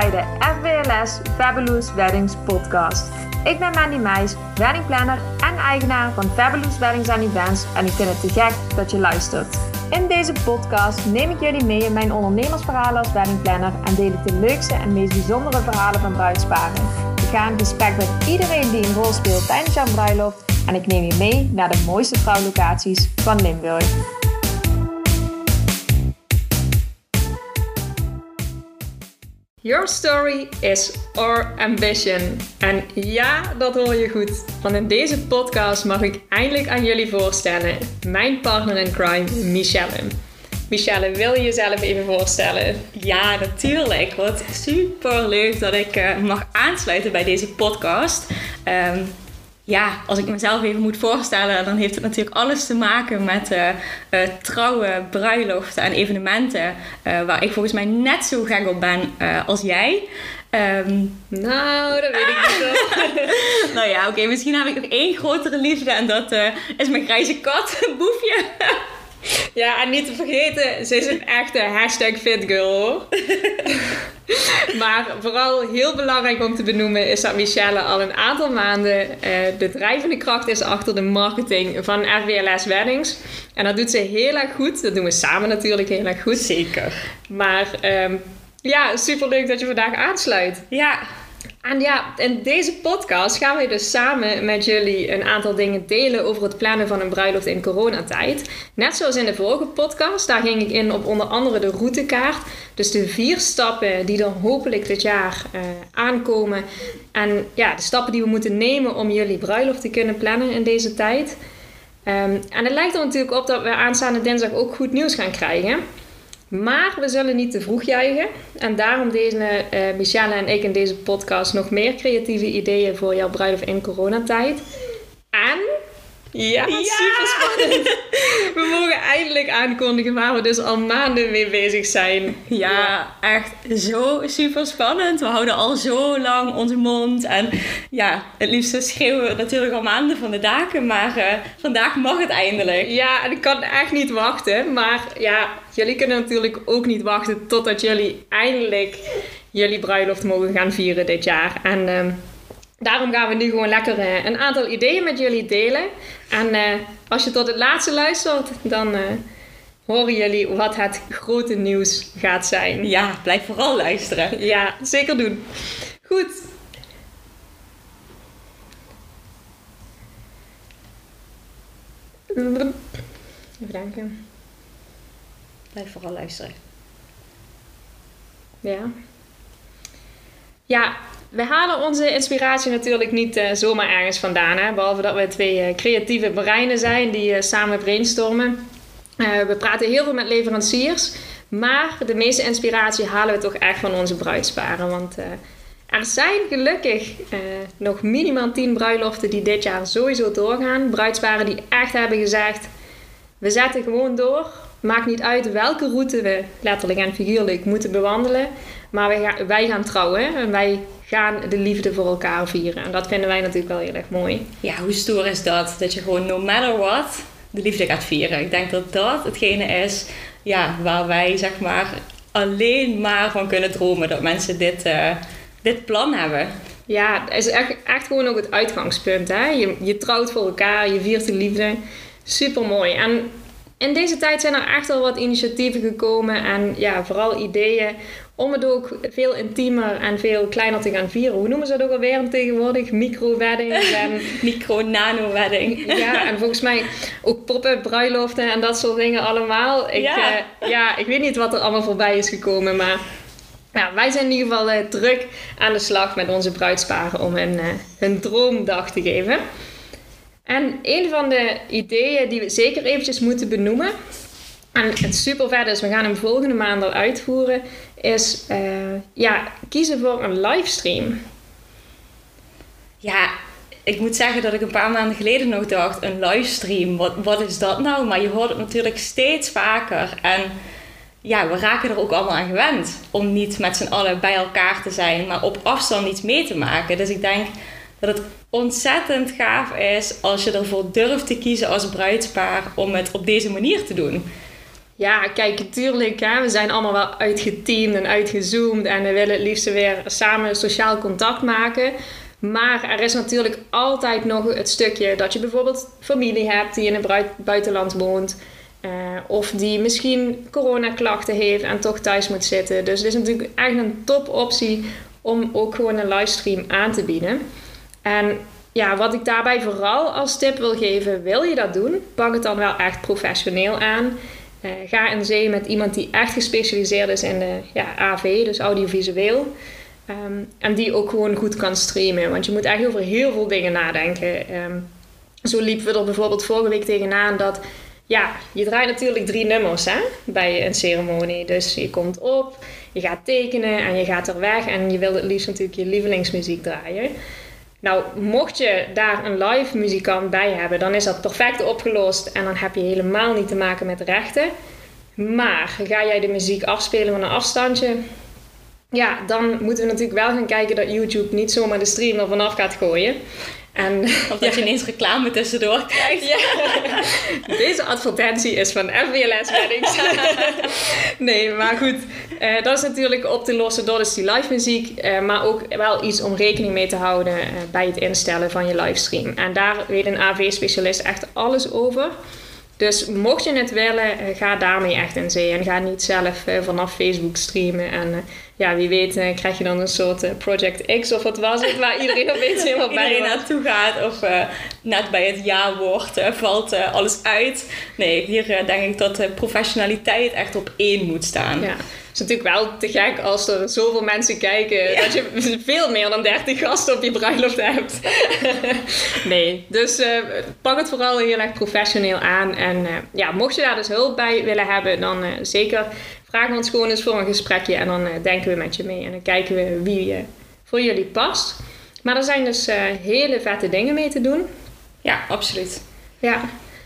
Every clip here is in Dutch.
bij de FWLS Fabulous Weddings podcast. Ik ben Mandy Meijs, weddingplanner en eigenaar van Fabulous Weddings Events en ik vind het te gek dat je luistert. In deze podcast neem ik jullie mee in mijn ondernemersverhalen als weddingplanner en deel ik de leukste en meest bijzondere verhalen van bruidsparen. Ik ga in gesprek met iedereen die een rol speelt tijdens jouw bruiloft en ik neem je mee naar de mooiste trouwlocaties van Limburg. Your story is our ambition. En ja, dat hoor je goed. Want in deze podcast mag ik eindelijk aan jullie voorstellen mijn partner in crime, Michelle. Michelle, wil je jezelf even voorstellen? Ja, natuurlijk. Wat super leuk dat ik uh, mag aansluiten bij deze podcast. Um, ja, als ik mezelf even moet voorstellen, dan heeft het natuurlijk alles te maken met uh, uh, trouwen, bruiloften en evenementen. Uh, waar ik volgens mij net zo gek op ben als jij. Um, nou, dat weet ik niet nou ja, oké, okay, misschien heb ik nog één grotere liefde en dat is mijn grijze kat, boefje. Ja, en niet te vergeten, ze is een echte hashtag fitgirl maar vooral heel belangrijk om te benoemen is dat Michelle al een aantal maanden uh, de drijvende kracht is achter de marketing van RWLS Weddings. En dat doet ze heel erg goed. Dat doen we samen natuurlijk heel erg goed. Zeker. Maar um, ja, super leuk dat je vandaag aansluit. Ja, en ja, in deze podcast gaan we dus samen met jullie een aantal dingen delen over het plannen van een bruiloft in coronatijd. Net zoals in de vorige podcast, daar ging ik in op onder andere de routekaart. Dus de vier stappen die dan hopelijk dit jaar uh, aankomen. En ja, de stappen die we moeten nemen om jullie bruiloft te kunnen plannen in deze tijd. Um, en het lijkt er natuurlijk op dat we aanstaande dinsdag ook goed nieuws gaan krijgen. Maar we zullen niet te vroeg juichen. En daarom deze uh, Michelle en ik in deze podcast nog meer creatieve ideeën voor jouw bruiloft in coronatijd. En ja, super spannend. We mogen eindelijk aankondigen waar we dus al maanden mee bezig zijn. Ja, echt zo super spannend. We houden al zo lang onze mond. En ja, het liefst schreeuwen we natuurlijk al maanden van de daken. Maar uh, vandaag mag het eindelijk. Ja, en ik kan echt niet wachten. Maar ja, jullie kunnen natuurlijk ook niet wachten totdat jullie eindelijk jullie bruiloft mogen gaan vieren dit jaar. En... Uh, Daarom gaan we nu gewoon lekker uh, een aantal ideeën met jullie delen. En uh, als je tot het laatste luistert, dan uh, horen jullie wat het grote nieuws gaat zijn. Ja, blijf vooral luisteren. Ja, zeker doen. Goed. Even denken. Blijf vooral luisteren. Ja. Ja, we halen onze inspiratie natuurlijk niet uh, zomaar ergens vandaan. Behalve dat we twee uh, creatieve breinen zijn die uh, samen brainstormen. we praten heel veel met leveranciers. Maar de meeste inspiratie halen we toch echt van onze bruidsparen. Want er zijn gelukkig nog minimaal 10 bruiloften die dit jaar sowieso doorgaan. Bruidsparen die echt hebben gezegd: we zetten gewoon door. Maakt niet uit welke route we letterlijk en figuurlijk moeten bewandelen. Maar wij gaan, wij gaan trouwen en wij gaan de liefde voor elkaar vieren. En dat vinden wij natuurlijk wel heel erg mooi. Ja, hoe stoer is dat? Dat je gewoon no matter what de liefde gaat vieren. Ik denk dat dat hetgene is ja, waar wij zeg maar alleen maar van kunnen dromen. Dat mensen dit, uh, dit plan hebben. Ja, het is echt, echt gewoon ook het uitgangspunt. Hè? Je, je trouwt voor elkaar, je viert de liefde. Super mooi. En in deze tijd zijn er echt al wat initiatieven gekomen en ja, vooral ideeën om het ook veel intiemer en veel kleiner te gaan vieren. Hoe noemen ze dat ook alweer tegenwoordig? Micro-weddings en... Micro-nano-wedding. ja, en volgens mij ook pop-up bruiloften en dat soort dingen allemaal. Ik, ja. Uh, ja, ik weet niet wat er allemaal voorbij is gekomen, maar... Ja, wij zijn in ieder geval uh, druk aan de slag met onze bruidsparen om hun, uh, hun droomdag te geven. En een van de ideeën die we zeker eventjes moeten benoemen, en het super vet is, we gaan hem volgende maand al uitvoeren, is uh, ja, kiezen voor een livestream. Ja, ik moet zeggen dat ik een paar maanden geleden nog dacht, een livestream, wat, wat is dat nou? Maar je hoort het natuurlijk steeds vaker. En ja, we raken er ook allemaal aan gewend om niet met z'n allen bij elkaar te zijn, maar op afstand iets mee te maken. Dus ik denk dat het ontzettend gaaf is als je ervoor durft te kiezen als bruidspaar om het op deze manier te doen. Ja, kijk, natuurlijk, hè, we zijn allemaal wel uitgeteamd en uitgezoomd en we willen het liefst weer samen sociaal contact maken. Maar er is natuurlijk altijd nog het stukje dat je bijvoorbeeld familie hebt die in het buitenland woont. Uh, of die misschien coronaklachten heeft en toch thuis moet zitten. Dus het is natuurlijk echt een topoptie om ook gewoon een livestream aan te bieden. En ja, wat ik daarbij vooral als tip wil geven, wil je dat doen, pak het dan wel echt professioneel aan. Uh, ga in zee met iemand die echt gespecialiseerd is in de ja, AV, dus audiovisueel. Um, en die ook gewoon goed kan streamen. Want je moet echt over heel veel dingen nadenken. Um, zo liepen we er bijvoorbeeld vorige week tegenaan dat... Ja, je draait natuurlijk drie nummers hè, bij een ceremonie. Dus je komt op, je gaat tekenen en je gaat er weg. En je wil het liefst natuurlijk je lievelingsmuziek draaien. Nou, mocht je daar een live muzikant bij hebben, dan is dat perfect opgelost. En dan heb je helemaal niet te maken met rechten. Maar ga jij de muziek afspelen van een afstandje, ja, dan moeten we natuurlijk wel gaan kijken dat YouTube niet zomaar de stream er vanaf gaat gooien. En, of dat je ineens reclame tussendoor krijgt. Ja. Deze advertentie is van FBLS Weddings. nee, maar goed. Uh, dat is natuurlijk op te lossen door dus die live muziek. Uh, maar ook wel iets om rekening mee te houden uh, bij het instellen van je livestream. En daar weet een AV-specialist echt alles over. Dus mocht je het willen, ga daarmee echt in zee. En ga niet zelf vanaf Facebook streamen. En ja, wie weet uh, krijg je dan een soort uh, Project X of wat was het, waar iedereen opeens helemaal bij iedereen naartoe gaat. Of uh, net bij het ja-woord valt alles uit. Nee, hier denk ik dat professionaliteit echt op één moet staan. Ja. Het is natuurlijk wel te gek als er zoveel mensen kijken dat je veel meer dan 30 gasten op je bruiloft hebt. nee, dus pak het vooral heel erg professioneel aan. En ja, mocht je daar dus hulp bij willen hebben, dan zeker vraag ons gewoon eens voor een gesprekje en dan uh, denken we met je mee en dan kijken we wie voor jullie past. Maar er zijn dus uh, hele vette dingen mee te doen. Ja, absoluut. Ja.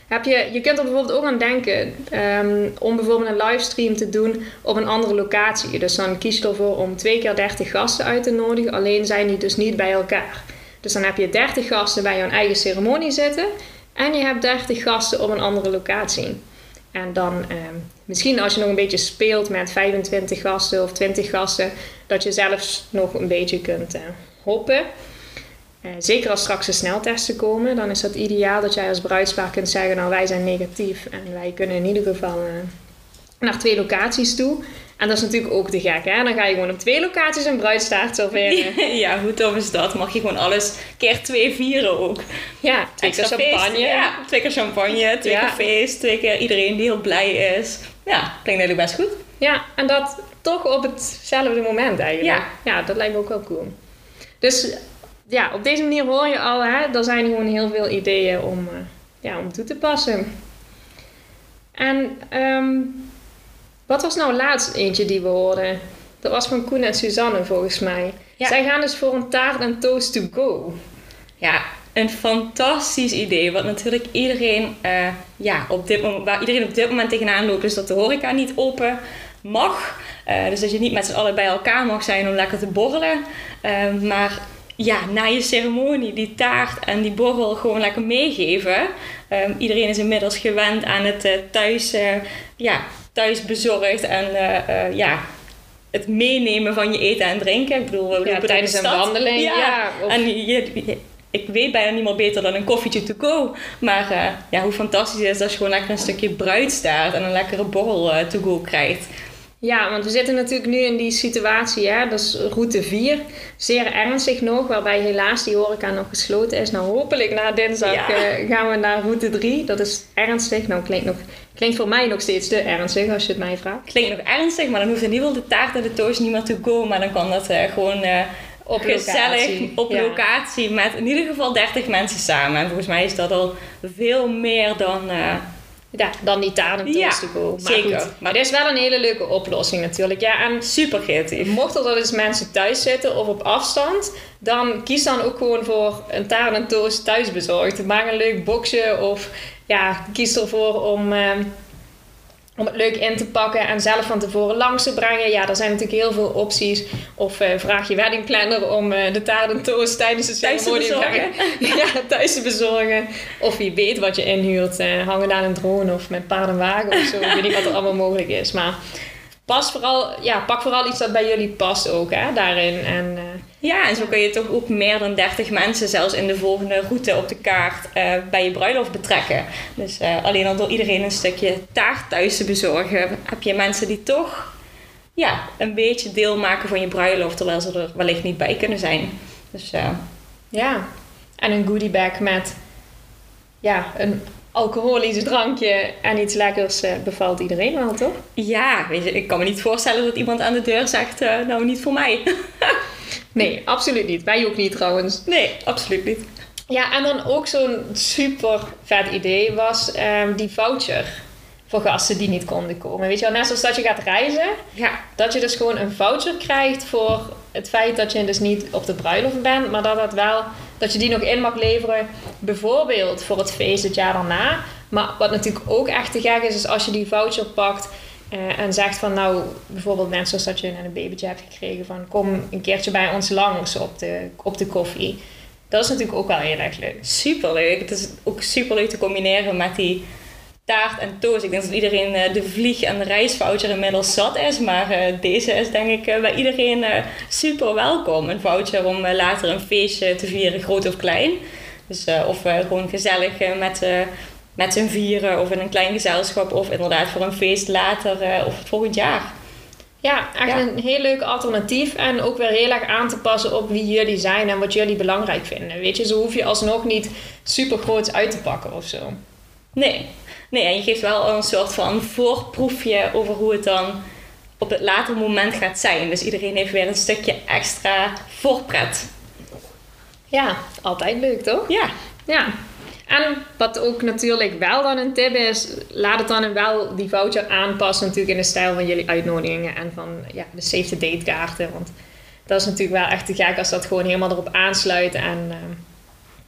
Heb je, je kunt er bijvoorbeeld ook aan denken um, om bijvoorbeeld een livestream te doen op een andere locatie. Dus dan kies je ervoor om twee keer 30 gasten uit te nodigen, alleen zijn die dus niet bij elkaar. Dus dan heb je 30 gasten bij jouw eigen ceremonie zitten en je hebt 30 gasten op een andere locatie. En dan ehm, misschien als je nog een beetje speelt met 25 gasten of 20 gasten, dat je zelfs nog een beetje kunt uh, hoppen. Uh, zeker als straks de sneltesten komen, dan is dat ideaal dat jij als bruidspaar kunt zeggen: Nou, wij zijn negatief en wij kunnen in ieder geval uh, naar twee locaties toe. En dat is natuurlijk ook te gek, hè? Dan ga je gewoon op twee locaties een bruidstaart serveren. ja, hoe tof is dat? Mag je gewoon alles keer twee vieren ook. Ja, twee keer champagne. Ja, twee keer champagne, twee keer feest, twee keer iedereen die heel blij is. Ja, klinkt natuurlijk best goed. Ja, en dat toch op hetzelfde moment eigenlijk. Ja. Ja, dat lijkt me ook wel cool. Dus ja, op deze manier hoor je al, hè, er zijn gewoon heel veel ideeën om, uh, ja, om toe te passen. En um, wat was nou laatst eentje die we hoorden? Dat was van Koen en Suzanne volgens mij. Zij gaan dus voor een taart en toast to go. Ja, een fantastisch idee. Wat natuurlijk iedereen, uh, ja, op dit moment, waar iedereen op dit moment tegenaan loopt, is dat de horeca niet open mag. Uh, dus dat je niet met z'n allen bij elkaar mag zijn om lekker te borrelen. Uh, maar ja, na je ceremonie die taart en die borrel gewoon lekker meegeven. Um, iedereen is inmiddels gewend aan het thuis ja, thuis bezorgd en ja, het meenemen van je eten en drinken. Ik bedoel, we ja, tijdens een wandeling. Ja, en je, ik weet bijna niet meer beter dan een koffietje to go. Maar uh, ja, hoe fantastisch is het als je gewoon lekker een stukje bruidstaart en een lekkere borrel uh, to go krijgt. Ja, want we zitten natuurlijk nu in die situatie, hè? dat is route 4. Zeer ernstig nog, waarbij helaas die horeca nog gesloten is. Nou, hopelijk na dinsdag uh, gaan we naar route 3. Dat is ernstig. Nou, klinkt, nog, klinkt voor mij nog steeds te ernstig als je het mij vraagt. Klinkt nog ernstig, maar dan hoeft in ieder geval de taart en de toast niet meer te komen. Maar dan kan dat uh, gewoon... Uh, op gezellig locatie. op locatie met in ieder geval 30 mensen samen. En volgens mij is dat al veel meer dan, ja, dan die toast ja, Maar zeker. Goed, maar dit is wel een hele leuke oplossing natuurlijk. Ja, en super creatief. Mocht er dus mensen thuis zitten of op afstand, dan kies dan ook gewoon voor een taart en toast thuis bezorgd. Maak een leuk boxje of ja, kies ervoor om... Uh, om het leuk in te pakken en zelf van tevoren langs te brengen. Ja, er zijn natuurlijk heel veel opties. Of eh, vraag je weddingplanner om uh, de taart en toast tijdens de ceremonie ja, thuis te bezorgen. Of wie weet wat je inhuurt. Uh, hangen aan een drone of met paard en wagen of zo. Ik weet niet wat er allemaal mogelijk is. Maar pas vooral, ja, pak vooral iets dat bij jullie past ook, hè, daarin. En, ja, en zo kun je toch ook meer dan 30 mensen zelfs in de volgende route op de kaart uh, bij je bruiloft betrekken. Dus uh, alleen al door iedereen een stukje taart thuis te bezorgen, heb je mensen die toch ja, een beetje deel maken van je bruiloft, terwijl ze er wellicht niet bij kunnen zijn. Dus ja, en een goodie bag met ja, een alcoholisch drankje en iets lekkers uh, bevalt iedereen wel, toch? Ja, weet je, ik kan me niet voorstellen dat iemand aan de deur zegt, uh, nou niet voor mij. nee, absoluut niet. Wij ook niet trouwens. Nee, absoluut niet. Ja, en dan ook zo'n super vet idee was um, die voucher voor gasten die niet konden komen. Weet je wel, net zoals dat je gaat reizen, ja. dat je dus gewoon een voucher krijgt voor het feit dat je dus niet op de bruiloft bent, maar dat dat wel dat je die nog in mag leveren, bijvoorbeeld voor het feest het jaar daarna. Maar wat natuurlijk ook echt te gek is, is als je die voucher pakt uh, en zegt van nou, bijvoorbeeld net zoals dat je een babytje hebt gekregen van kom een keertje bij ons langs op de, op de koffie. Dat is natuurlijk ook wel heel erg leuk. Superleuk. Het is ook superleuk te combineren met die taart en toast. Ik denk dat iedereen uh, de vlieg- en de reisvoucher inmiddels zat is. Maar uh, deze is denk ik bij iedereen super welkom. Een voucher om later een feestje te vieren, groot of klein. Dus of gewoon gezellig met, met z'n vieren of in een klein gezelschap. Of inderdaad voor een feest later of het volgend jaar. Ja, echt ja. een heel leuk alternatief. En ook weer heel erg aan te passen op wie jullie zijn en wat jullie belangrijk vinden. Weet je, zo hoef je alsnog niet super groot uit te pakken of zo. Nee, Nee, en je geeft wel een soort van voorproefje over hoe het dan op het later moment gaat zijn. Dus iedereen heeft weer een stukje extra voorpret. Ja, altijd leuk toch? Ja. Ja. En wat ook natuurlijk wel dan een tip is, laat het dan wel die voucher aanpassen natuurlijk in de stijl van jullie uitnodigingen en van ja, de save the date kaarten. Want dat is natuurlijk wel echt te gek als dat gewoon helemaal erop aansluit. En uh,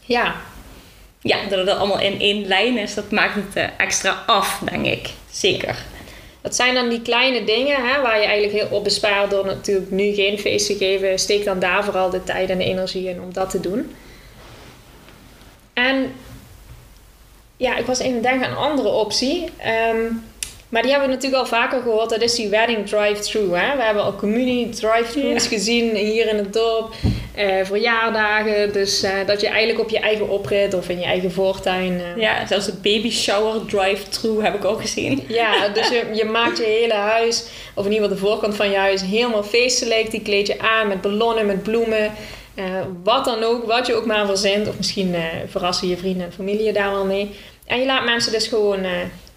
ja, ja, dat het allemaal in één lijn is, dat maakt het uh, extra af, denk ik. Zeker. Dat zijn dan die kleine dingen hè, waar je eigenlijk heel op bespaart door natuurlijk nu geen feest te geven. Steek dan daar vooral de tijd en de energie in om dat te doen. En ja, ik was even denken aan een andere optie. Um, maar die hebben we natuurlijk al vaker gehoord. Dat is die wedding drive-thru. We hebben al community drive-thrus ja. gezien hier in het dorp. Uh, verjaardagen. Dus uh, dat je eigenlijk op je eigen oprit of in je eigen voortuin. Uh... Ja, zelfs de baby shower drive-thru heb ik ook gezien. Ja, dus je, je, maakt je hele huis, of in ieder geval de voorkant van je huis, helemaal feestelijk. Die kleed je aan met ballonnen, met bloemen. Wat dan ook, wat je ook maar verzint. Of misschien verrassen je vrienden en familie je daar wel mee. En je laat mensen dus gewoon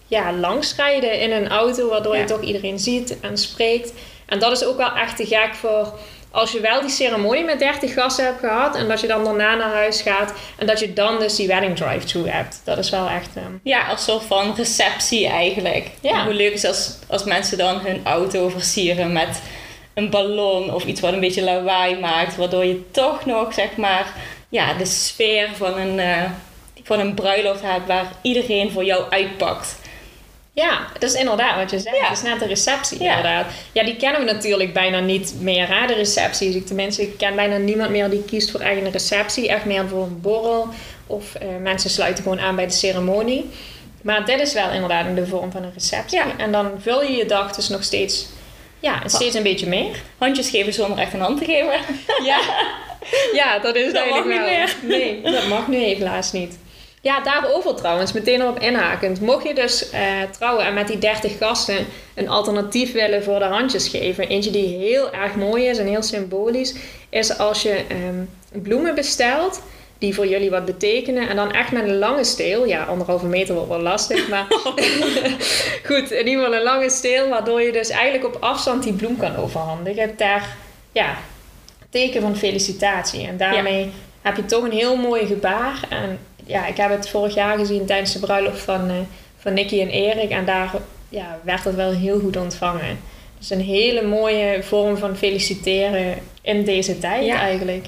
ja, langsrijden in een auto, waardoor ja. je toch iedereen ziet en spreekt. En dat is ook wel echt te gek voor als je wel die ceremonie met 30 gasten hebt gehad en dat je dan daarna naar huis gaat en dat je dan dus die wedding drive-thru hebt. Dat is wel echt. Um... Ja, als soort van receptie eigenlijk. Ja. Hoe leuk is als, als mensen dan hun auto versieren met een ballon of iets wat een beetje lawaai maakt, waardoor je toch nog zeg maar ja, de sfeer van een, uh, van een bruiloft hebt waar iedereen voor jou uitpakt. Ja, dat is inderdaad wat je zegt. Ja. Het is net de receptie ja. inderdaad. Ja, die kennen we natuurlijk bijna niet meer, hè, de recepties. Ik, tenminste, ik ken bijna niemand meer die kiest voor eigen receptie. Echt meer voor een borrel. Of uh, mensen sluiten gewoon aan bij de ceremonie. Maar dit is wel inderdaad in de vorm van een receptie. Ja. En dan vul je je dag dus nog steeds, ja, steeds een beetje meer. Handjes geven zonder echt een hand te geven. Ja, ja dat is dat eigenlijk mag wel. niet meer. Nee, dat mag nu helaas niet. Ja, daarover trouwens, meteen erop inhakend. Mocht je dus uh, trouwen en met die 30 gasten een alternatief willen voor de handjes geven, eentje die heel erg mooi is en heel symbolisch, is als je um, bloemen bestelt die voor jullie wat betekenen. En dan echt met een lange steel. Ja, anderhalve meter wordt wel lastig. Maar goed, in ieder geval een lange steel. Waardoor je dus eigenlijk op afstand die bloem kan overhandigen. Ter ja, teken van felicitatie. En daarmee ja. heb je toch een heel mooi gebaar. En ja, ik heb het vorig jaar gezien tijdens de bruiloft van, uh, van Nicky en Erik. En daar ja, werd het wel heel goed ontvangen. Dus een hele mooie vorm van feliciteren in deze tijd ja. eigenlijk.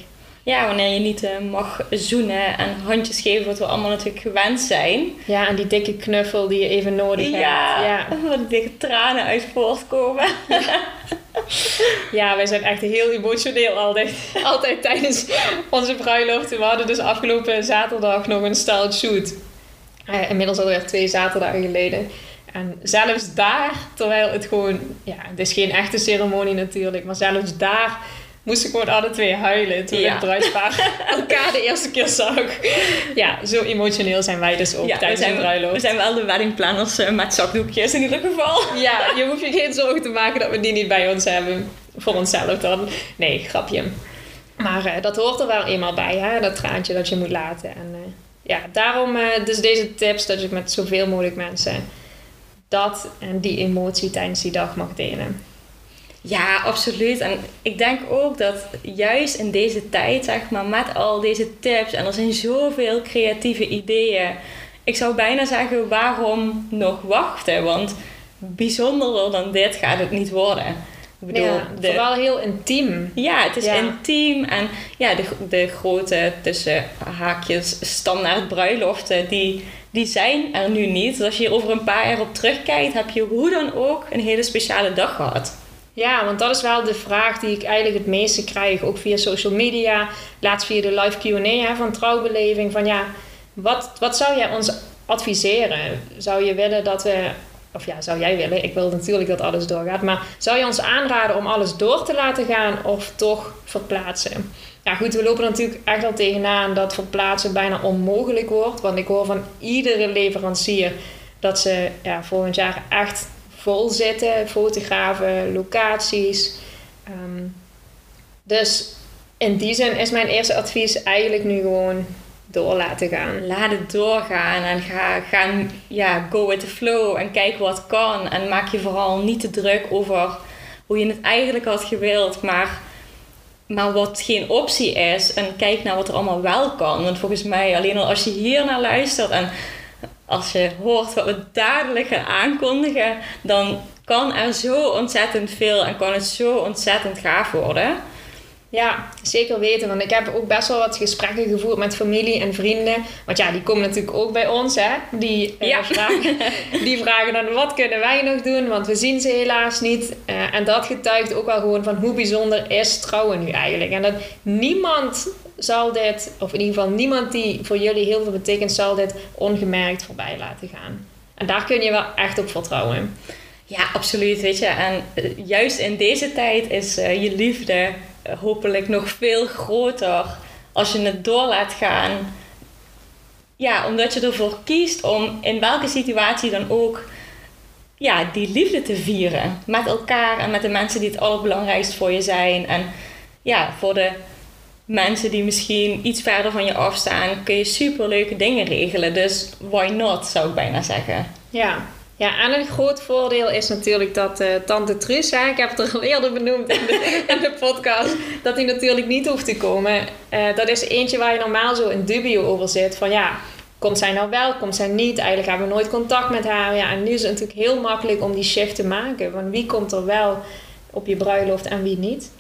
Ja, wanneer je niet eh, mag zoenen en handjes geven, wat we allemaal natuurlijk gewend zijn. Ja, en die dikke knuffel die je even nodig hebt. Ja, waar die dikke tranen uit voortkomen. Ja, wij zijn echt heel emotioneel altijd, altijd tijdens onze bruiloft. We hadden dus afgelopen zaterdag nog een styled shoot. Uh, inmiddels alweer twee zaterdagen geleden. En zelfs daar, terwijl het gewoon... Ja, het is geen echte ceremonie natuurlijk. Maar zelfs daar moesten gewoon alle twee huilen toen ja. het bruidspaar elkaar de eerste keer zag. Ja, zo emotioneel zijn wij dus ook ja, tijdens zijn, een bruiloft. We zijn wel de weddingplanners uh, met zakdoekjes in ieder geval. Ja, je hoeft je geen zorgen te maken dat we die niet bij ons hebben. Voor onszelf dan. Nee, grapje. Maar uh, dat hoort er wel eenmaal bij, hè? dat traantje dat je moet laten. En uh, ja, daarom dus deze tips dat je met zoveel mogelijk mensen dat en die emotie tijdens die dag mag delen. Ja, absoluut. En ik denk ook dat juist in deze tijd, zeg maar, met al deze tips en er zijn zoveel creatieve ideeën. Ik zou bijna zeggen, waarom nog wachten? Want bijzonderder dan dit gaat het niet worden. Ik bedoel, ja, de, vooral heel intiem. Ja, het is intiem. En ja, de, de grote tussen haakjes standaard bruiloften, die, die zijn er nu niet. Dus als je hier over een paar jaar op terugkijkt, heb je hoe dan ook een hele speciale dag gehad. Ja, want dat is wel de vraag die ik eigenlijk het meeste krijg, ook via social media. Laatst via de live Q&A van Trouwbeleving. Van ja, wat, wat zou jij ons adviseren? Zou je willen dat we, of ja, zou jij willen, ik wil natuurlijk dat alles doorgaat. Maar zou je ons aanraden om alles door te laten gaan of toch verplaatsen? Ja goed, we lopen natuurlijk echt al tegenaan dat verplaatsen bijna onmogelijk wordt. Want ik hoor van iedere leverancier dat ze ja, volgend jaar echt vol zitten, fotografen, locaties. Ehm, dus in die zin is mijn eerste advies eigenlijk nu gewoon door laten gaan. Laat het doorgaan en ga, ga ja, go with the flow en kijk wat kan. En maak je vooral niet te druk over hoe je het eigenlijk had gewild, maar, maar wat geen optie is. En kijk naar wat er allemaal wel kan. Want volgens mij, alleen al als je hier naar luistert en als je hoort wat we dadelijk gaan aankondigen, dan kan er zo ontzettend veel en kan het zo ontzettend gaaf worden. Ja, zeker weten. Want ik heb ook best wel wat gesprekken gevoerd met familie en vrienden. Want ja, die komen natuurlijk ook bij ons, hè. Die, uh, ja. vragen, die vragen dan, wat kunnen wij nog doen? Want we zien ze helaas niet. Uh, en dat getuigt ook wel gewoon van hoe bijzonder is trouwen nu eigenlijk. En dat niemand zal dit, of in ieder geval niemand die voor jullie heel veel betekent, zal dit ongemerkt voorbij laten gaan. En daar kun je wel echt op vertrouwen. Ja, absoluut. Weet je, en eh, juist in deze tijd is uh, je liefde uh, hopelijk nog veel groter als je het door laat gaan. Ja, omdat je ervoor kiest om in welke situatie dan ook ja, die liefde te vieren. Met elkaar en met de mensen die het allerbelangrijkst voor je zijn. En ja, voor de mensen die misschien iets verder van je afstaan, kun je super leuke dingen regelen. Dus why not, zou ik bijna zeggen. Ja, ja, en een groot voordeel is natuurlijk dat uh, Tante Truus, hè, ik heb het er al eerder benoemd in de, in de podcast, dat die natuurlijk niet hoeft te komen. Uh, dat is eentje waar je normaal zo in dubio over zit. Van ja, komt zij nou wel, komt zij niet? Eigenlijk hebben we nooit contact met haar. Ja, en nu is het natuurlijk heel makkelijk om die shift te maken. Van wie komt er wel op je bruiloft en wie niet.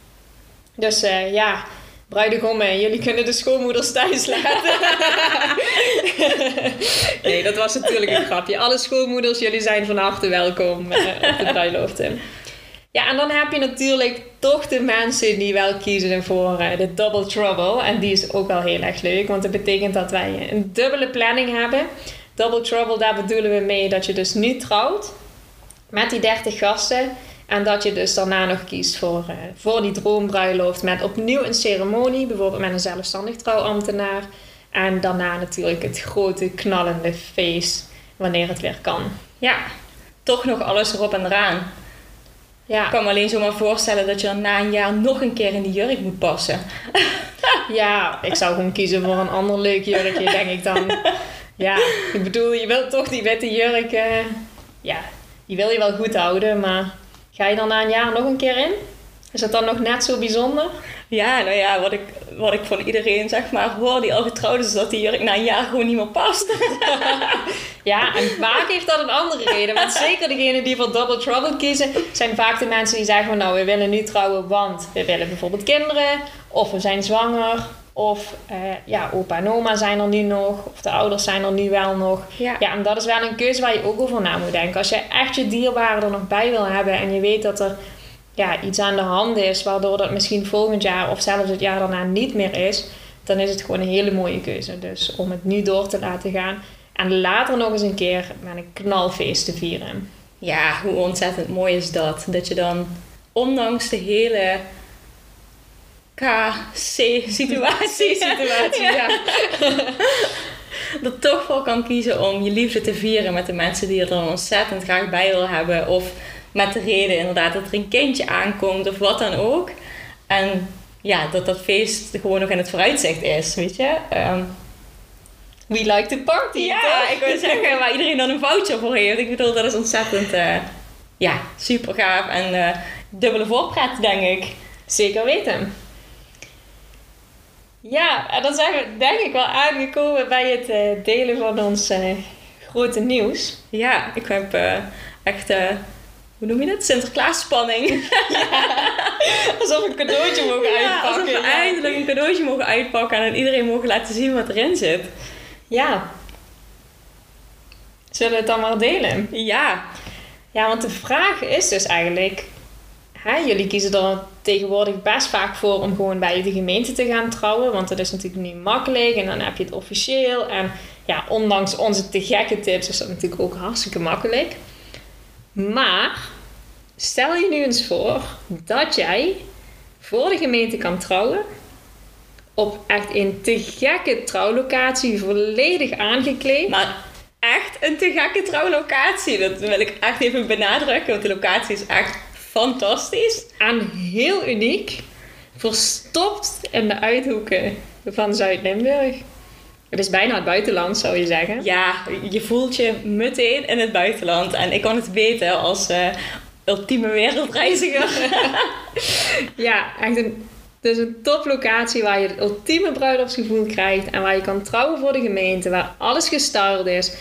Dus uh, ja, bruidegommen, jullie kunnen de schoonmoeders thuis laten. nee, dat was natuurlijk een grapje. Alle schoonmoeders, jullie zijn van harte welkom uh, op de bruiloften. Ja, en dan heb je natuurlijk toch de mensen die wel kiezen voor uh, de double trouble. En die is ook wel heel erg leuk, want dat betekent dat wij een dubbele planning hebben. Double trouble, daar bedoelen we mee dat je dus nu trouwt met die 30 gasten. En dat je dus daarna nog kiest voor, uh, voor die droombruiloft met opnieuw een ceremonie, bijvoorbeeld met een zelfstandig trouwambtenaar. En daarna natuurlijk het grote knallende feest wanneer het weer kan. Ja, toch nog alles erop en eraan. Ja. Ik kan me alleen zomaar voorstellen dat je na een jaar nog een keer in die jurk moet passen. ja, ik zou gewoon kiezen voor een ander leuk jurkje, denk ik dan. Ja, ik bedoel, je wilt toch die witte jurk, uh, ja, die wil je wel goed houden, maar Ga je dan na een jaar nog een keer in? Is dat dan nog net zo bijzonder? Ja, nou ja, wat ik, wat ik van iedereen zeg maar hoor die al getrouwd is, dat die jurk na een jaar gewoon niet meer past. ja, en vaak heeft dat een andere reden. Want zeker degenen die voor Double Trouble kiezen, zijn vaak de mensen die zeggen van nou, we willen nu trouwen, want we willen bijvoorbeeld kinderen, of we zijn zwanger, Of eh, ja, opa en oma zijn er nu nog. Of de ouders zijn er nu wel nog. Ja. Ja, en dat is wel een keuze waar je ook over na moet denken. Als je echt je dierbaren er nog bij wil hebben en je weet dat er ja, iets aan de hand is, waardoor dat misschien volgend jaar of zelfs het jaar daarna niet meer is, dan is het gewoon een hele mooie keuze. Dus om het nu door te laten gaan en later nog eens een keer met een knalfeest te vieren. Ja, hoe ontzettend mooi is dat? Dat je dan, ondanks de hele KC-situatie, situatie, ja. er toch voor kan kiezen om je liefde te vieren met de mensen die er dan ontzettend graag bij wil hebben. Of met de reden inderdaad dat er een kindje aankomt of wat dan ook. En ja, dat dat feest gewoon nog in het vooruitzicht is, weet je. Ehm, We like to party, ja, toch? ik wil zeggen, waar iedereen dan een voucher voor heeft. Ik bedoel, dat is ontzettend, eh, ja, super gaaf en eh, dubbele voorpret, denk ik. Zeker weten. Ja, en dan zijn we denk ik wel aangekomen bij het eh, delen van ons eh, grote nieuws. Ja, ik heb eh, echt, hoe noem je dat? Sinterklaas spanning. Alsof we een cadeautje mogen Ja, uitpakken. alsof we ja. eindelijk een cadeautje mogen uitpakken en aan iedereen mogen laten zien wat erin zit. Ja. Zullen we het dan maar delen? Ja, Ja, want de vraag is dus eigenlijk... Hè, jullie kiezen er tegenwoordig best vaak voor om gewoon bij de gemeente te gaan trouwen. Want dat is natuurlijk nu makkelijk en dan heb je het officieel. En ja, ondanks onze te gekke tips is dat natuurlijk ook hartstikke makkelijk. Maar stel je nu eens voor dat jij voor de gemeente kan trouwen. Op echt een te gekke trouwlocatie, volledig aangekleed. maar echt een te gekke trouwlocatie. Dat wil ik echt even benadrukken, want de locatie is echt fantastisch. En heel uniek, verstopt in de uithoeken van Zuid-Limburg. Het is bijna het buitenland, zou je zeggen. Ja, je voelt je meteen in het buitenland. En ik kan het weten als eh, ultieme wereldreiziger. Ja, echt een, het is een toplocatie waar je het ultieme bruiloftsgevoel krijgt. En waar je kan trouwen voor de gemeente, waar alles gestyled is.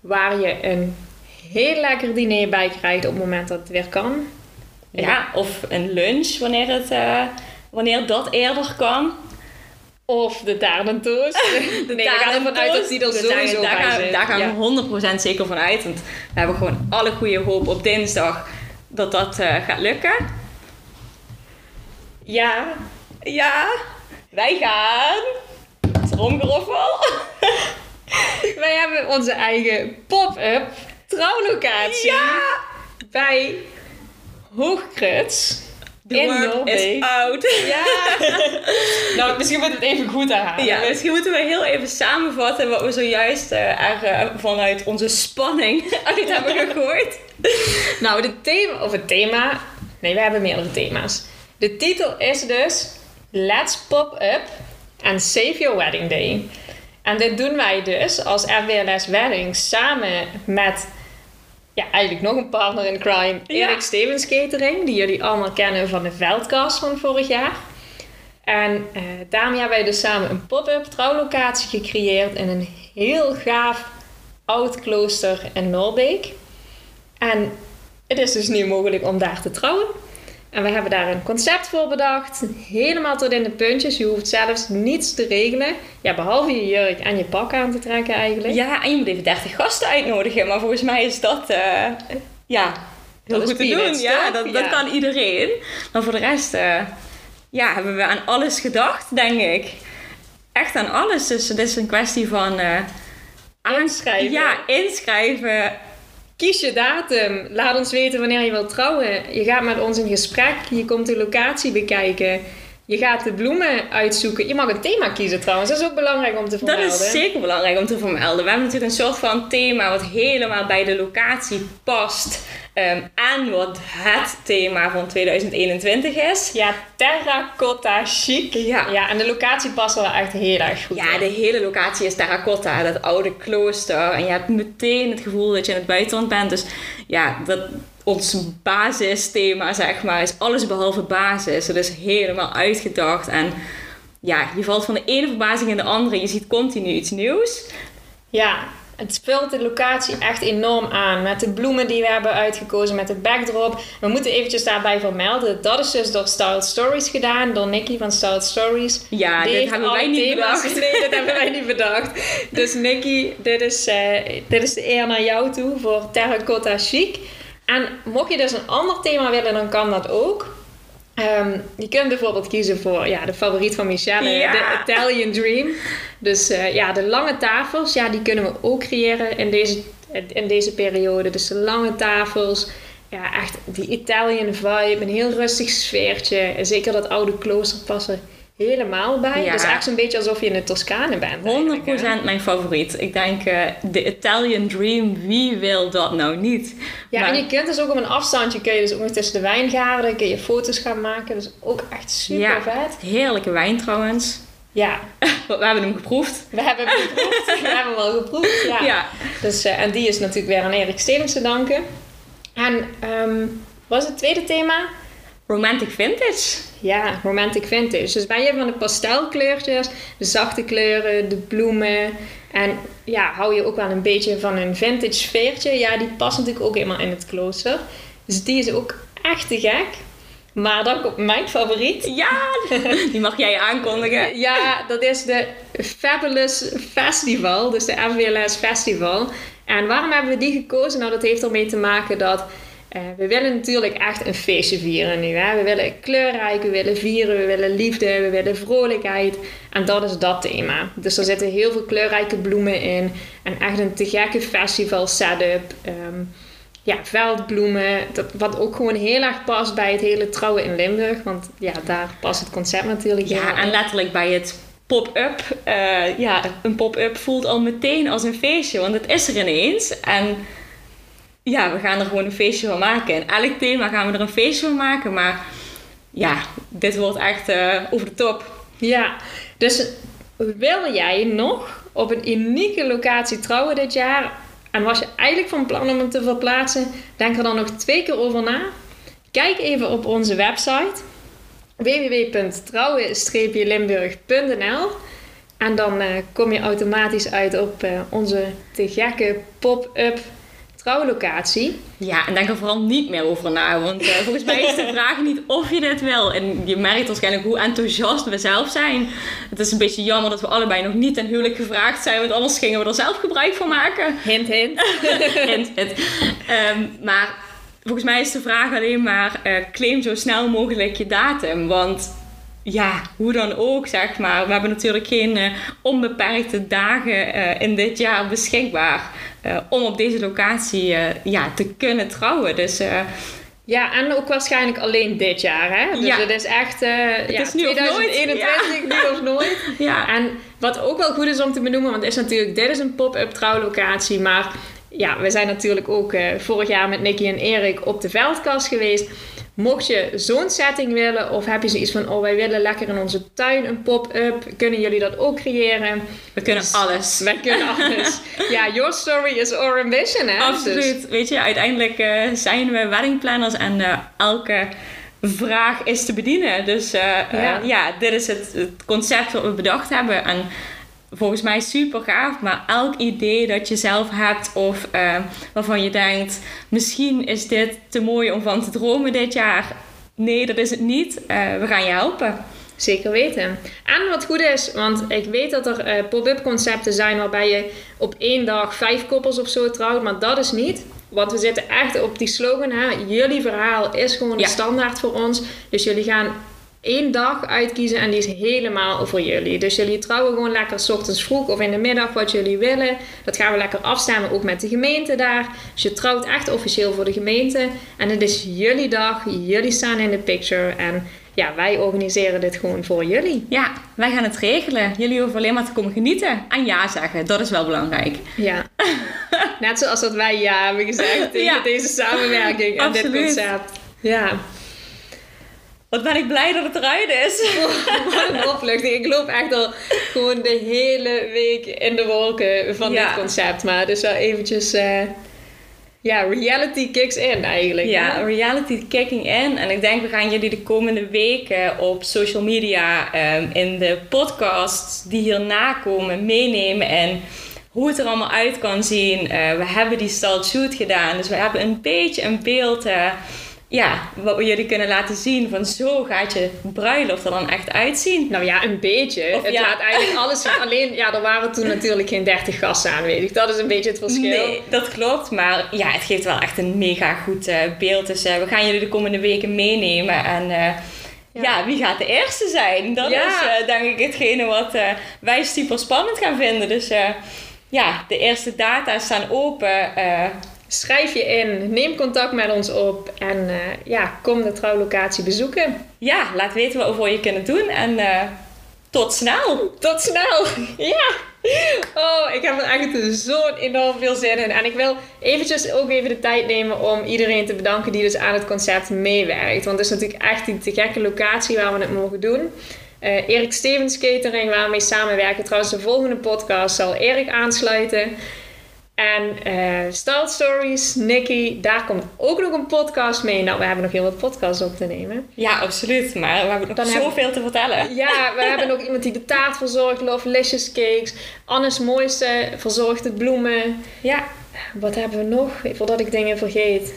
Waar je een heel lekker diner bij krijgt op het moment dat het weer kan. Ja, of een lunch wanneer, het, eh, wanneer dat eerder kan. Of de taartentoos. nee, we gaan uit dat die er sowieso daar, bij gaan, zit. daar gaan Ja. we 100% zeker van uit. Want we hebben gewoon alle goede hoop op dinsdag dat dat eh, gaat lukken. Ja, Ja, wij gaan. Tromgeroffel. wij hebben onze eigen pop-up trouwlocatie. Ja! bij Hoogkruts. The in is out. Ja. nou, misschien moet het even goed herhalen. Ja, misschien moeten we heel even samenvatten wat we zojuist er eh, vanuit onze spanning uit hebben gegooid. Nou, de thema, of het thema, nee, we hebben meerdere thema's. De titel is dus Let's Pop Up and Save Your Wedding Day. En dit doen wij dus als RWLS Wedding samen met, ja, eigenlijk nog een partner in crime, Ja. Erik Stevens Catering, die jullie allemaal kennen van de Veldcast van vorig jaar. En eh, daarmee hebben wij dus samen een pop-up trouwlocatie gecreëerd in een heel gaaf oud klooster in Noorbeek. En het is dus nu mogelijk om daar te trouwen. En we hebben daar een concept voor bedacht. Helemaal tot in de puntjes. Je hoeft zelfs niets te regelen. Ja, behalve je jurk en je pak aan te trekken eigenlijk. Ja, en je moet even 30 gasten uitnodigen. Maar volgens mij is dat, eh, ja, heel Dat goed te doen. Ja, dat, dat Ja. kan iedereen. Maar voor de rest, eh, ja, hebben we aan alles gedacht, denk ik. Echt aan alles. Dus het is een kwestie van... eh, aan- Inschrijven. Ja, inschrijven. Kies je datum. Laat ons weten wanneer je wilt trouwen. Je gaat met ons in gesprek. Je komt de locatie bekijken. Je gaat de bloemen uitzoeken. Je mag een thema kiezen trouwens. Dat is ook belangrijk om te Dat vermelden. is zeker belangrijk om te vermelden. We hebben natuurlijk een soort van thema wat helemaal bij de locatie past. ehm, aan wat het thema van 2021 is. Ja, terracotta chic. Ja. ja, en de locatie past wel echt heel erg goed Ja, in. de hele locatie is terracotta, dat oude klooster. En je hebt meteen het gevoel dat je in het buitenland bent. Dus ja, dat, ons basisthema, zeg maar, is alles behalve basis. Het is helemaal uitgedacht. En ja, je valt van de ene verbazing in de andere. Je ziet continu iets nieuws. Ja, het vult de locatie echt enorm aan. Met de bloemen die we hebben uitgekozen, met de backdrop. We moeten eventjes daarbij vermelden. Dat is dus door Style Stories gedaan. Door Nicky van Style Stories. Ja, Die dit hebben wij niet bedacht. Nee, dat hebben wij niet bedacht. Dus Nicky, dit is, eh, dit is de eer naar jou toe voor Terracotta Chic. En mocht je dus een ander thema willen, dan kan dat ook. Ehm, je kunt bijvoorbeeld kiezen voor ja, de favoriet van Michelle, Ja. de Italian Dream. Dus eh, ja, de lange tafels, ja, die kunnen we ook creëren in deze, in deze periode. Dus de lange tafels, ja, echt die Italian vibe, een heel rustig sfeertje. En zeker dat oude klooster past er helemaal bij. Ja. Het is echt zo'n beetje alsof je in de Toscane bent. eigenlijk, hè? 100% mijn favoriet. Ik denk eh, de Italian Dream, wie wil dat nou niet? Ja, Maar- en je kunt dus ook op een afstandje, kun je dus ook nog tussen de wijngaarden, kun je foto's gaan maken. Dus ook echt super Ja. vet. Heerlijke wijn trouwens. Ja, We hebben hem geproefd. we hebben hem geproefd. we hebben hem al geproefd, ja. Ja. Dus, eh, en die is natuurlijk weer aan Erik Stevens te danken. En ehm, wat is het tweede thema? Romantic Vintage. Ja, romantic vintage. Dus bij je van de pastelkleurtjes, de zachte kleuren, de bloemen. En ja, hou je ook wel een beetje van een vintage sfeertje. Ja, die past natuurlijk ook helemaal in het klooster. Dus die is ook echt te gek. Maar dan komt mijn favoriet. Ja, die mag jij aankondigen. Ja, dat is de Fabulous Festival. Dus de FWLS Festival. En waarom hebben we die gekozen? Nou, dat heeft ermee te maken dat... eh, we willen natuurlijk echt een feestje vieren nu. Hè? We willen kleurrijk, we willen vieren, we willen liefde, we willen vrolijkheid. En dat is dat thema. Dus er zitten heel veel kleurrijke bloemen in. En echt een te gekke festival setup. Ehm, ja, veldbloemen. Dat, wat ook gewoon heel erg past bij het hele trouwen in Limburg. Want ja, daar past het concept natuurlijk heel Ja, en letterlijk bij het pop-up. eh, ja, een pop-up voelt al meteen als een feestje, want het is er ineens. En ja, we gaan er gewoon een feestje van maken. En elk thema gaan we er een feestje van maken. Maar ja, dit wordt echt eh, over de top. Ja, dus wil jij nog op een unieke locatie trouwen dit jaar? En was je eigenlijk van plan om hem te verplaatsen? Denk er dan nog twee keer over na. Kijk even op onze website www.trouwen-limburg.nl en dan eh, kom je automatisch uit op eh, onze te gekke pop-up trouwlocatie. Ja, en denk er vooral niet meer over na. Want eh, volgens mij is de vraag niet of je dit wil. En je merkt waarschijnlijk hoe enthousiast we zelf zijn. Het is een beetje jammer dat we allebei nog niet ten huwelijk gevraagd zijn. Want anders gingen we er zelf gebruik van maken. Hint, hint. Hint, hint. Ehm, maar volgens mij is de vraag alleen maar... eh, claim zo snel mogelijk je datum. Want ja, hoe dan ook, zeg maar. We hebben natuurlijk geen eh, onbeperkte dagen in dit jaar beschikbaar... eh, om op deze locatie eh, ja, te kunnen trouwen. Dus eh, Ja, en ook waarschijnlijk alleen dit jaar, hè? Dus Ja. het is echt eh ja, is nu of nooit. 2021, nu of nooit. ja, En wat ook wel goed is om te benoemen, want het is natuurlijk, dit is een pop-up trouwlocatie, maar ja, we zijn natuurlijk ook vorig jaar met Nicky en Erik op de veldkast geweest. Mocht je zo'n setting willen, of heb je zoiets van, oh wij willen lekker in onze tuin een pop-up, kunnen jullie dat ook creëren? we kunnen alles. Wij kunnen alles. ja, your story is our ambition, hè? Dus- Absoluut. Weet je, uiteindelijk eh, zijn we weddingplanners en eh, elke vraag is te bedienen. Dus eh, Ja. ja. dit is het, het concept wat we bedacht hebben. En volgens mij super gaaf. Maar elk idee dat je zelf hebt of eh, waarvan je denkt... misschien is dit te mooi om van te dromen dit jaar. Nee, dat is het niet. Eh, we gaan je helpen. Zeker weten. En wat goed is, want ik weet dat er eh, pop-up concepten zijn waarbij je op één dag vijf koppels of zo trouwt, maar dat is niet. Want we zitten echt op die slogan, hè? jullie verhaal is gewoon Ja. de standaard voor ons. Dus jullie gaan één dag uitkiezen en die is helemaal voor jullie. Dus jullie trouwen gewoon lekker 's ochtends vroeg of in de middag wat jullie willen. Dat gaan we lekker afstemmen, ook met de gemeente daar. Dus je trouwt echt officieel voor de gemeente. En het is jullie dag, jullie staan in de picture. En ja, wij organiseren dit gewoon voor jullie. Ja, wij gaan het regelen. Jullie hoeven alleen maar te komen genieten en ja zeggen. Dat is wel belangrijk. Ja. Net zoals dat wij ja hebben gezegd tegen Ja. deze samenwerking en dit concept. Ja. Wat ben ik blij dat het eruit is. Wat een opluchting. Ik loop echt al gewoon de hele week in de wolken van Ja. dit concept. Maar is wel eventjes... eh, ja, reality kicks in eigenlijk. Ja, hè? reality kicking in. En ik denk, we gaan jullie de komende weken op social media, ehm, in de podcasts die hierna komen, meenemen. En hoe het er allemaal uit kan zien. Eh, we hebben die style shoot gedaan, dus we hebben een beetje een beeld uh, ja, wat we jullie kunnen laten zien van zo gaat je bruiloft er dan echt uitzien. Nou ja, een beetje. Of het ja. laat eigenlijk alles zien. Alleen, ja, er waren toen natuurlijk geen 30 gasten aanwezig. Dat is een beetje het verschil. Nee, dat klopt. Maar ja, het geeft wel echt een mega goed uh, beeld. Dus we gaan jullie de komende weken meenemen en... Ja. wie gaat de eerste zijn? Dat is denk ik hetgene wat wij super spannend gaan vinden. Dus ja, de eerste data staan open. Schrijf je in, neem contact met ons op en ja, kom de trouwlocatie bezoeken. Ja, laat weten wat we voor je kunnen doen en tot snel! Tot snel! Ja! Oh, ik heb er eigenlijk zo enorm veel zin in. En ik wil eventjes ook even de tijd nemen om iedereen te bedanken die dus aan het concept meewerkt. Want het is natuurlijk echt die te gekke locatie waar we het mogen doen. Uh, Erik Stevens Catering, waar we mee samenwerken. Trouwens, de volgende podcast zal Erik aansluiten. En uh, Style Stories, Nicky, daar komt ook nog een podcast mee. Nou, we hebben nog heel wat podcasts op te nemen. Ja, absoluut. Maar we hebben nog Dan zoveel te vertellen. Ja, we hebben nog iemand die de taart verzorgt, Love Licious Cakes. Anne's Mooiste verzorgt het bloemen. Ja. Wat hebben we nog? Voordat ik dingen vergeet.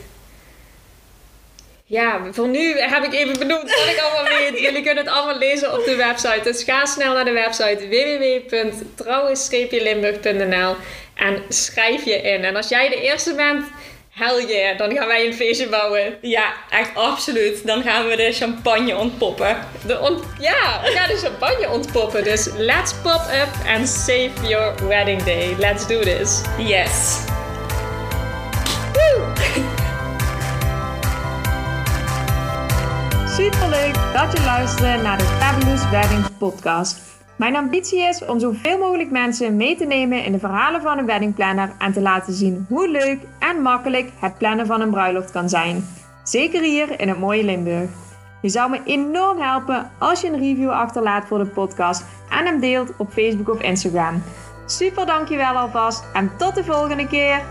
Ja, voor nu heb ik even benoemd wat ik allemaal weet. Jullie kunnen het allemaal lezen op de website. Dus ga snel naar de website www.trouwens-limburg.nl en schrijf je in. En als jij de eerste bent, hell yeah, dan gaan wij een feestje bouwen. Ja, echt absoluut. Dan gaan we de champagne ontpoppen. De ont ja, we gaan de champagne ontpoppen. Dus let's pop up and save your wedding day. Let's do this. Yes. Super leuk dat je luisterde naar de Fabulous Weddings podcast. Mijn ambitie is om zoveel mogelijk mensen mee te nemen in de verhalen van een weddingplanner en te laten zien hoe leuk en makkelijk het plannen van een bruiloft kan zijn. Zeker hier in het mooie Limburg. Je zou me enorm helpen als je een review achterlaat voor de podcast en hem deelt op Facebook of Instagram. Super dankjewel alvast en tot de volgende keer!